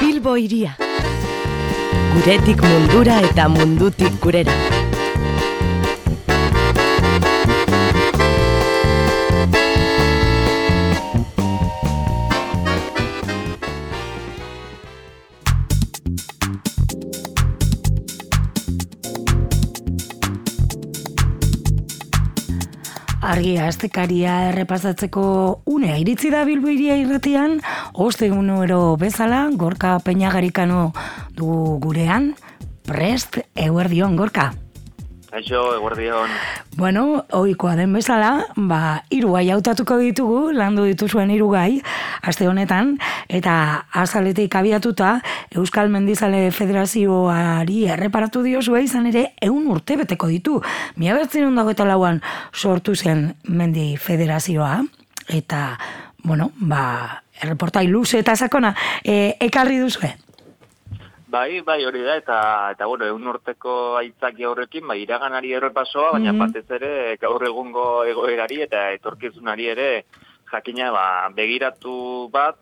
Bilbo iria. Guretik mundura eta mundutik gurera. Argia astekaria errepasatzeko unea iritzi da bilboiria irratian, oste unero bezala, gorka peinagarikano du gurean, prest, eguerdion, gorka. Aixo, eguerdion. Bueno, oikoa den bezala, ba, irugai hautatuko ditugu, landu dituzuen irugai, aste honetan, eta azaletik abiatuta, Euskal Mendizale Federazioari erreparatu diozue izan ere, eun urte beteko ditu. Mia bertzen dago eta lauan sortu zen Mendi Federazioa, eta, bueno, ba, erreportai luze eta sakona, e, ekarri duzue. Bai, bai, hori da, eta, eta bueno, egun urteko aitzaki horrekin, bai, iraganari errepasoa, baina Mhm. batez ere gaur egungo egoerari eta etorkizunari ere jakina ba, begiratu bat,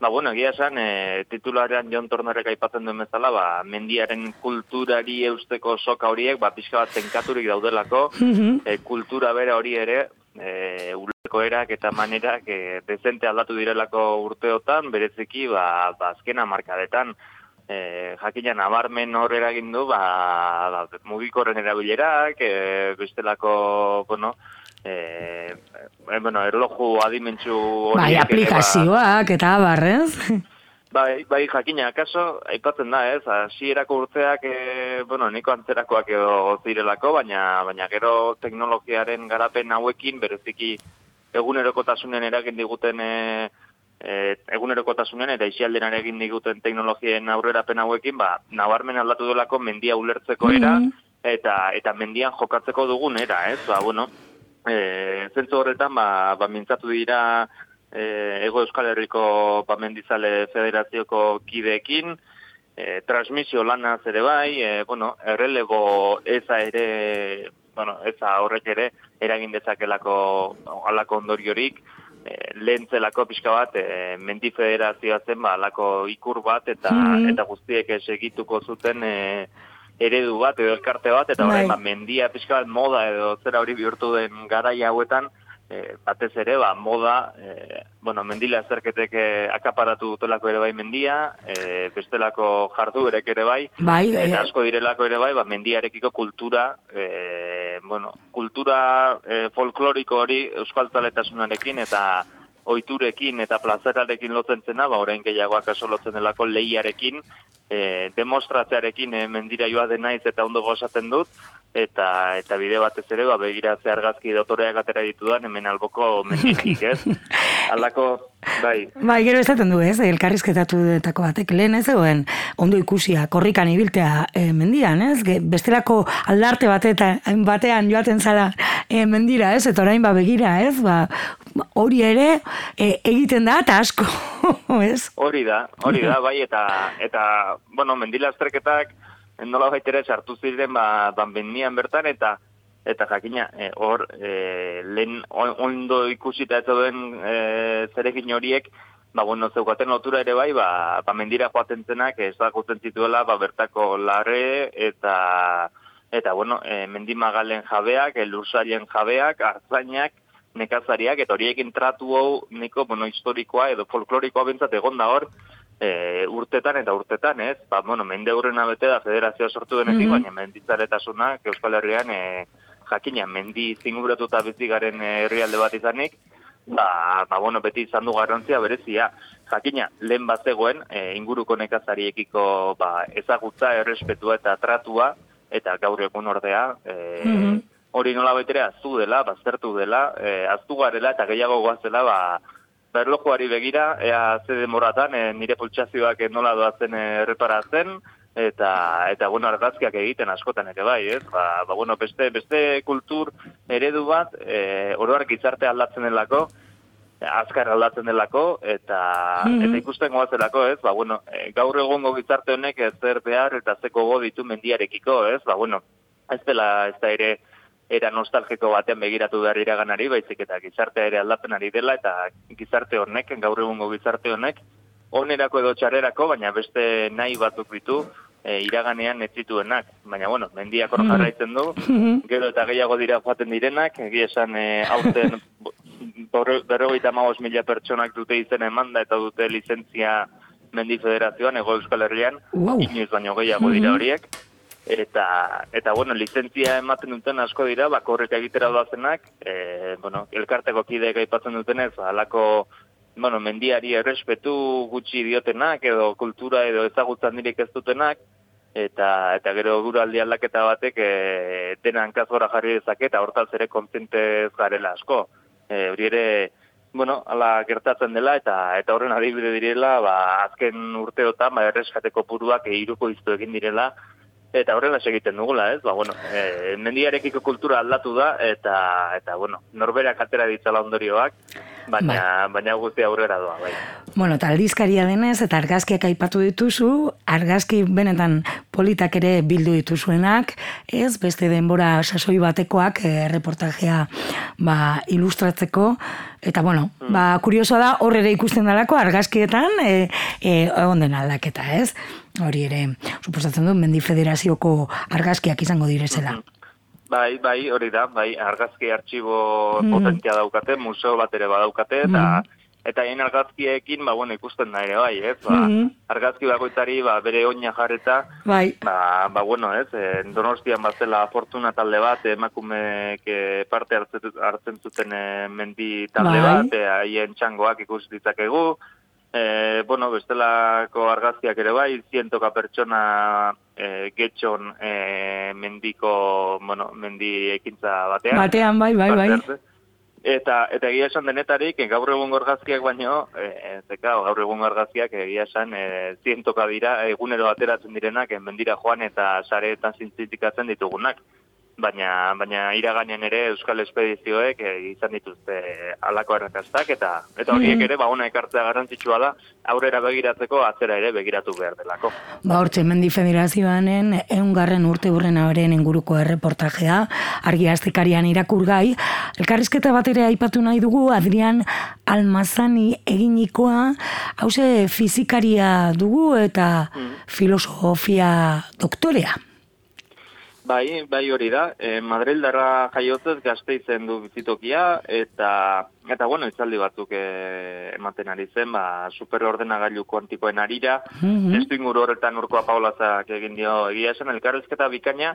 ba, bueno, egia esan, e, titularean Jon Tornorek aipatzen duen bezala, ba, mendiaren kulturari eusteko soka horiek, ba, pixka bat tenkaturik daudelako, Mhm. e, kultura bera hori ere, e, uleko erak eta manerak e, dezente aldatu direlako urteotan, bereziki, ba, ba azkena markadetan, e, jakina nabarmen hor eragin du, ba, ba, mugikorren erabilerak, e, bestelako, bueno, e, e, bueno, erloju adimentsu horiek Bai, ba, aplikazioak eta barrez. Bai, bai, jakina, akaso, aipatzen da, ez, hasierako urteak, e, bueno, niko antzerakoak edo zirelako, baina, baina gero teknologiaren garapen hauekin, bereziki egunerokotasunen eragin diguten, e, e, egunerokotasunen eta isialdenan egin diguten teknologien aurrerapen hauekin, ba, nabarmen aldatu delako mendia ulertzeko era, Mhm. eta, eta mendian jokatzeko dugun era, ez, ba, bueno, e, zentzu horretan, ba, ba mintzatu dira, e, Ego Euskal Herriko Pamendizale Federazioko kideekin, e, transmisio lanaz ere bai, e, bueno, errelego eza ere, bueno, eza horrek ere, eragin dezakelako alako ondoriorik, e, lehentzelako pixka bat, e, mendi federazioa zen, ba, alako ikur bat, eta, Mhm. eta guztiek segituko zuten, e, eredu bat edo elkarte bat, eta Bai. orain ba, mendia pixka bat moda edo zera hori bihurtu den garaia hauetan, e, batez ere, ba, moda, e, bueno, mendila azerketek e, akaparatu dutelako ere bai mendia, e, bestelako jarduerek ere bai, Bai, eta asko direlako ere bai, ba, mendiarekiko kultura, e, bueno, kultura e, folkloriko hori euskaltaletasunarekin eta oiturekin eta plazerarekin lotzen zena, ba, orain gehiago akaso lotzen delako lehiarekin, e, demostratzearekin e, mendira joa denaiz eta ondo gozaten dut, eta eta bide batez ere, ba, begiratze argazki dotoreak atera ditudan, hemen alboko menditik, ez? Aldako, bai, Bai, gero esaten du, ez, elkarrizketatu detako batek lehen ez zegoen ondo ikusia, korrikan ibiltea e, mendian, ez, Ge, bestelako aldarte bateta, batean joaten zara e, mendira, ez, eta orain ba begira, ez, ba, hori ere e, egiten da, eta asko, ez? Hori da, hori da, bai, eta, eta bueno, mendila azterketak nola baitere sartu ziren, ba, ba mendian bertan, eta eta jakina, e, hor, e, lehen on- ondo ikusita ez duen e, zerekin horiek, ba, bueno, zeukaten lotura ere bai, ba, ba mendira joaten zenak ezagutzen zituela, ba, bertako larre, eta, eta bueno, e, mendimagalen jabeak, elursarien jabeak, artzainak, nekazariak, eta horiekin tratu hau, niko, bueno, historikoa edo folklorikoa bentsat egon da hor, e, urtetan eta urtetan, ez? Ba, bueno, mende hurrena bete da federazioa sortu denetik, Mhm. baina menditzaretasuna, Euskal Herrian, e, jakina, mendi zinguratuta bizi garen e, herrialde bat izanik, ba, ba, bueno, beti izan du garrantzia berezia. Jakina, lehen bat zegoen, e, inguruko nekazariekiko ba, ezagutza, errespetua eta tratua, eta gaur egun ordea, e, Mhm. hori nola betere aztu dela, baztertu dela, e, aztu garela eta gehiago goazela, ba, berlojuari begira, ea ze demoratan, e, nire pultsazioak nola doazen erreparatzen, eta, eta bueno, argazkiak egiten askotan ere bai, ez? Ba, ba bueno, beste, beste kultur eredu bat, e, oroar gizarte aldatzen delako, azkar aldatzen delako, eta, Mhm. eta ikusten goazelako, ez? Ba, bueno, e, gaur egongo gizarte honek zer behar eta ze gogo ditu mendiarekiko, ez? Ba, bueno, ez dela, ez da ere, era nostalgiko batean begiratu behar iraganari, baizik eta gizartea ere aldatzen ari dela, eta gizarte honek, gaur egungo gizarte honek, onerako edo txarrerako, baina beste nahi batzuk ditu, e, iraganean ez zituenak. Baina, bueno, mendiak hor jarraitzen du, gero eta gehiago dira joaten direnak, egia esan e, aurten berrogeita maoz mila pertsonak dute izen emanda eta dute lizentzia mendi federazioan, ego euskal herrian, Wow. inoiz baino gehiago dira horiek. Eta, eta bueno, lizentzia ematen duten asko dira, bakorrek egitera doazenak, e, bueno, elkarteko kideek aipatzen dutenez, halako bueno, mendiari errespetu gutxi diotenak, edo kultura edo ezagutzan direk ez dutenak, eta eta gero guraldi aldaketa batek e, dena hankazgora jarri dezake eta hortaz ere kontzente ez garela asko. E, hori ere, bueno, ala gertatzen dela eta eta horren adibide direla, ba, azken urteotan ba, erreskateko puruak e, iruko iztu egin direla, Eta horrela egiten dugula, ez? Ba, bueno, e, mendiarekiko kultura aldatu da, eta, eta bueno, norberak atera ditzala ondorioak, baina, baina guzti aurrera doa, bai. Bueno, eta aldizkaria denez, eta argazkiak aipatu dituzu, argazki benetan politak ere bildu dituzuenak, ez, beste denbora sasoi batekoak eh, reportajea ba, ilustratzeko, eta bueno, ba, kuriosoa da, hor ere ikusten dalako argazkietan, e, e, egon den aldaketa, ez? Hori ere, suposatzen du, Mendi Federazioko argazkiak izango direzela. Bai, bai, hori da, bai, argazki artxibo potentzia daukate, museo bat ere badaukate, eta eta hain argazkiekin, ba, bueno, ikusten da ere, bai, ez, ba, argazki bakoitzari, ba, bere oina jarreta, Bai, ba, ba, bueno, ez, e, donostian bazela fortuna talde bat, emakumeek e, parte hartzen, zuten e, mendi talde Bai. bat, e, haien txangoak ikus ditzakegu, e, bueno, bestelako argazkiak ere bai, zientoka pertsona e, getxon e, mendiko, bueno, mendi ekintza batean. batean, bai, bai, bai. Eta eta egia esan denetarik gaur egun argazkiak baino, eh zeka, gaur egun argazkiak egia esan eh zientoka dira egunero ateratzen direnak mendira joan eta sareetan zintzitikatzen ditugunak. Baina baina iraganean ere euskal espedizioek eh, izan dituzte halako arrakastak eta eta horiek ere ba ona ekartzea garrantzitsua da aurrera begiratzeko atzera ere begiratu behar delako. Ba, hortxe, Mendi Federazioanen eungarren urte hurrenaren inguruko erreportajea, argi astekarian irakurgai. Elkarrizketa bat ere aipatu nahi dugu, Adrian Almazani eginikoa, hause fizikaria dugu eta filosofia doktorea. Bai, bai hori da. E, Madrildarra jaiotzez gazteizen du bizitokia eta eta bueno, itzaldi batzuk e, ematen ari zen, ba superordenagailu kuantikoen arira. Mhm. Testu inguru horretan urkoa Paulazak egin dio egia esan elkarrizketa bikaina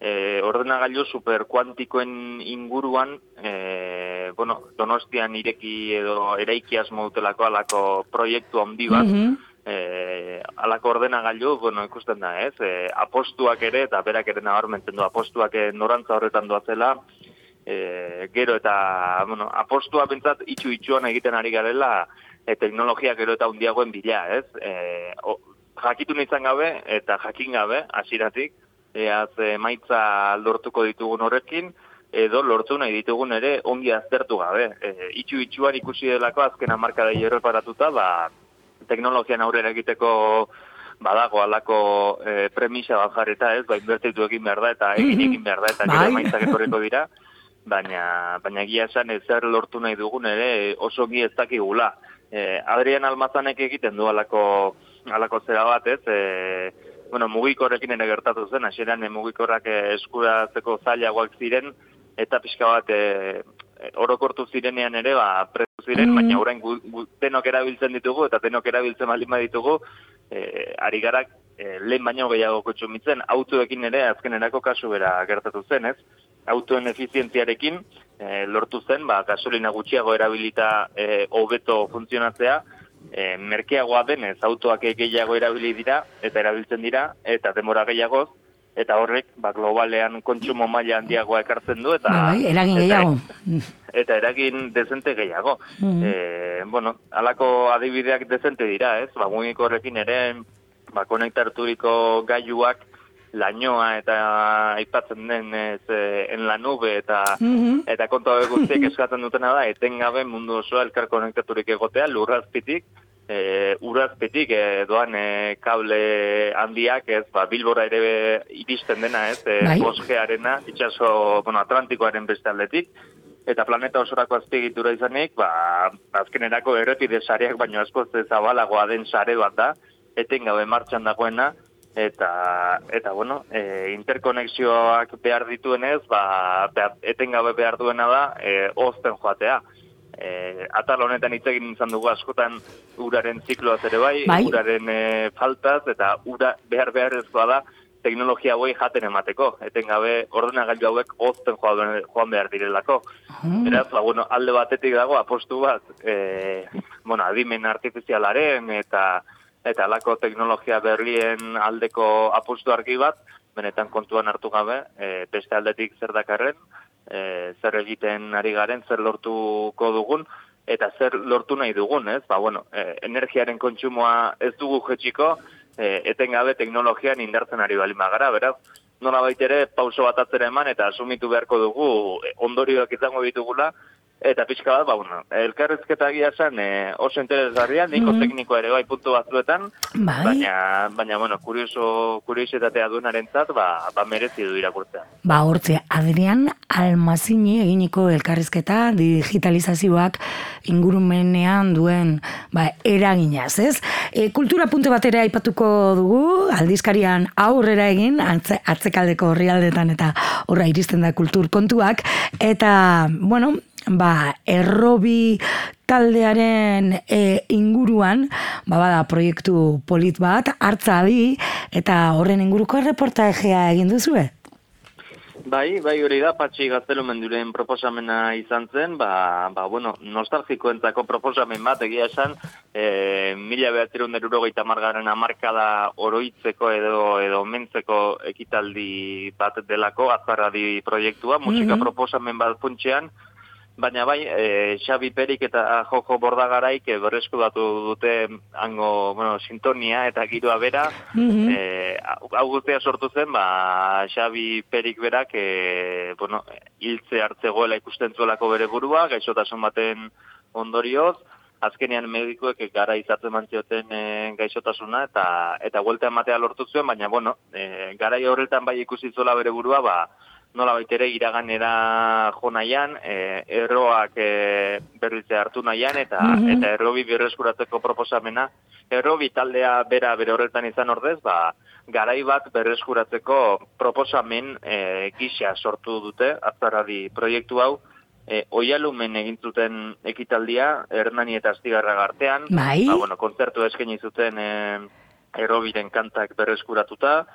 e, ordenagailu superkuantikoen inguruan e, bueno, Donostian ireki edo eraiki asmo dutelako alako proiektu handi bat Mhm. Eh, alako ordenagailu, bueno, ikusten da, ez? Eh, apostuak ere, eta berak ere nabarmentzen du, apostuak eh, norantza horretan doazela, eh, gero eta, bueno, apostua bentsat itxu itxuan egiten ari garela, e, teknologia gero eta hundiagoen bila, ez? Eh, o, jakitu izan gabe, eta jakin gabe, hasiratik, eaz emaitza lortuko ditugun horrekin, edo lortu nahi ditugun ere ongi aztertu gabe. E, itxu itxuan ikusi delako azken hamarkadei erreparatuta, ba, teknologian aurrera egiteko badago alako e, premisa bat jarreta, ez, ba, inbertitu egin behar da, eta egin egin behar da, eta Bai. gero emaitzak etorriko dira, baina, baina egia esan ezer lortu nahi dugun ere oso ongi ez dakigula. E, Adrian Almazanek egiten du alako, alako zera bat, ez, e, bueno, mugikorrekin ere gertatu zen, hasieran mugikorrak eskuratzeko zailagoak ziren, eta pixka bat e, orokortu zirenean ere, ba, ziren, Mhm. baina orain gu, gu, denok erabiltzen ditugu, eta denok erabiltzen baldin baditugu, e, ari garak e, lehen baino gehiago kotsumitzen, autoekin ere azkenerako kasu bera gertatu zen, ez? Autoen efizientziarekin e, lortu zen, ba, gasolina gutxiago erabilita e, hobeto funtzionatzea, e, merkeagoa denez autoak gehiago erabili dira, eta erabiltzen dira, eta demora gehiagoz, eta horrek ba, globalean kontsumo maila handiagoa ekartzen du, eta... Bai, bai, eragin eta- gehiago. eta eragin dezente gehiago. Mhm. e, bueno, alako adibideak dezente dira, ez? Ba, horrekin ere, ba, konektarturiko gailuak, lainoa eta aipatzen den ez, eh, en la nube eta Mhm. eta kontu guztiek eskatzen dutena da etengabe mundu osoa elkar konektaturik egotea lurrazpitik e, urazpitik e, doan e, kable handiak ez ba Bilbora ere iristen dena ez e, Bai. bosgearena itsaso bueno Atlantikoaren beste aldetik eta planeta osorako azpiegitura izanik, ba, azkenerako errepide sareak baino askoz zabalagoa den sare bat da, etengabe martxan dagoena, eta, eta bueno, e, interkonexioak behar dituenez, ba, etengabe behar duena da, e, ozten joatea. E, atal honetan hitz egin izan dugu askotan uraren zikloaz ere bai, Bai. uraren e, faltaz, eta ura behar beharrezkoa da, teknologia hauei jaten emateko. Etengabe ordenagailu hauek ozten joan, behar direlako. Beraz, ba, bueno, alde batetik dago apostu bat, e, bueno, adimen artifizialaren eta eta alako teknologia berrien aldeko apostu argi bat, benetan kontuan hartu gabe, e, beste aldetik zer dakarren, e, zer egiten ari garen, zer lortuko dugun, eta zer lortu nahi dugun, ez? Ba, bueno, e, energiaren kontsumoa ez dugu jetxiko, e, etengabe teknologian indartzen ari bali magara, beraz, nola ere pauso bat atzera eman eta asumitu beharko dugu e, ondorioak izango ditugula, eta pixka bat, ba, bueno, elkarrezketa egia esan e, oso interesgarria, niko Mhm. teknikoa ere bai puntu batzuetan, Bai. baina, baina, bueno, kurioso, kuriositatea duenarentzat, ba, ba merezi du irakurtzea. Ba, hortze, Adrian Almazini eginiko elkarrizketa digitalizazioak ingurumenean duen ba, eraginaz, ez? E, kultura punte batera aipatuko dugu, aldizkarian aurrera egin, atze, atzekaldeko horrialdetan eta horra iristen da kultur kontuak, eta, bueno, ba, errobi taldearen e, inguruan, ba, bada proiektu polit bat, hartza adi, eta horren inguruko erreportajea egin duzue? Bai, bai hori da, patxi gaztelu menduren proposamena izan zen, ba, ba bueno, nostalgikoentzako proposamen bat egia esan, e, mila behatzerun derurogeita margaren amarkada oroitzeko edo edo mentzeko ekitaldi bat delako, azparradi proiektua, musika Mhm. proposamen bat funtxean, Baina bai, e, Xabi Perik eta Jojo Bordagaraik e, berreskudatu dute hango, bueno, sintonia eta giroa bera. Mhm. E, hau guztia sortu zen, ba, Xabi Perik berak, e, bueno, hiltze hartzegoela ikusten zuelako bere burua, gaixotasun baten ondorioz, azkenean medikuek gara izatzen mantzioten e, gaixotasuna eta eta vuelta ematea lortu zuen, baina bueno, e, garai horretan bai ikusi zuela bere burua, ba, nola baitere iraganera jo nahian, e, erroak e, berritze hartu nahian, eta, Mhm. eta errobi berreskuratzeko proposamena, errobi taldea bera bere horretan izan ordez, ba, garai bat berreskuratzeko proposamen e, gisa sortu dute, azaradi proiektu hau, e, oialumen egin zuten ekitaldia, Hernani eta Astigarra gartean, Bai. ba, bueno, kontzertu eskaini zuten e, errobiren kantak berreskuratuta,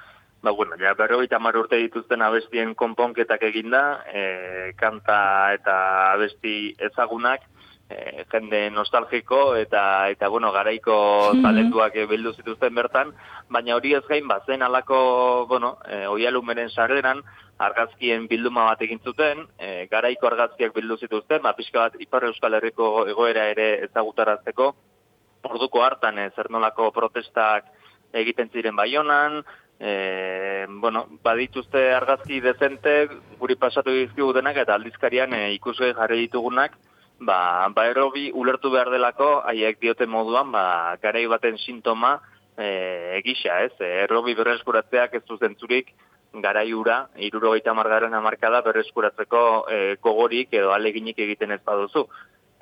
ba, bueno, ja, berrogeita hamar urte dituzten abestien konponketak eginda, e, kanta eta abesti ezagunak, e, jende nostalgiko eta eta bueno, garaiko Mhm. talentuak eh, bildu zituzten bertan, baina hori ez gain bazen alako, bueno, e, oialumeren sarreran argazkien bilduma bat egin zuten, e, garaiko argazkiak bildu zituzten, ba pixka bat Ipar Euskal Herriko egoera ere ezagutarazteko, orduko hartan e, zer nolako protestak egiten ziren baionan, e, bueno, badituzte argazki dezente guri pasatu dizkigu denak eta aldizkarian e, ikusgai jarri ditugunak, ba, ba erobi ulertu behar delako, haiek diote moduan, ba, garai baten sintoma e, egisa, ez? E, errobi berreskuratzeak ez du zentzurik garai ura, irurogeita margaren amarkada berreskuratzeko e, gogorik edo aleginik egiten ez baduzu.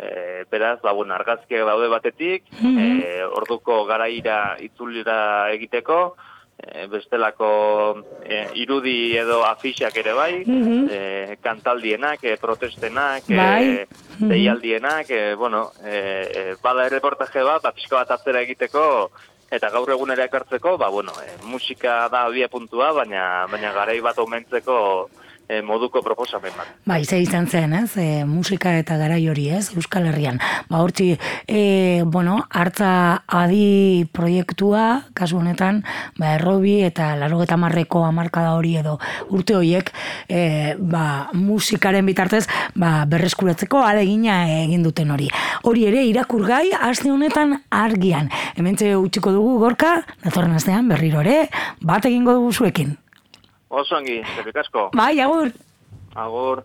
E, beraz, ba, bueno, argazkiak daude batetik, Mhm. e, orduko garaira itzulira egiteko, e, bestelako e, irudi edo afixak ere bai, Mhm. e, kantaldienak, e, protestenak, Bai. e, deialdienak, e, bueno, e, bada erreportaje bat, ba, pixko bat atzera egiteko, eta gaur egunera ekartzeko, ba, bueno, e, musika da abia puntua, baina, baina garai bat omentzeko e, moduko proposamen bat. Bai, ze izan zen, ez? E, musika eta garai hori, ez? Euskal Herrian. Ba, hortzi, e, bueno, hartza adi proiektua, kasu honetan, ba, errobi eta laro eta marreko amarkada hori edo urte horiek, e, ba, musikaren bitartez, ba, berreskuratzeko alegina egin duten hori. Hori ere, irakurgai, aste honetan argian. Hementxe utziko dugu gorka, datorren astean berriro ere, bat egingo dugu zuekin. Oso ongi, zerrik asko. Bai, agur! Agur.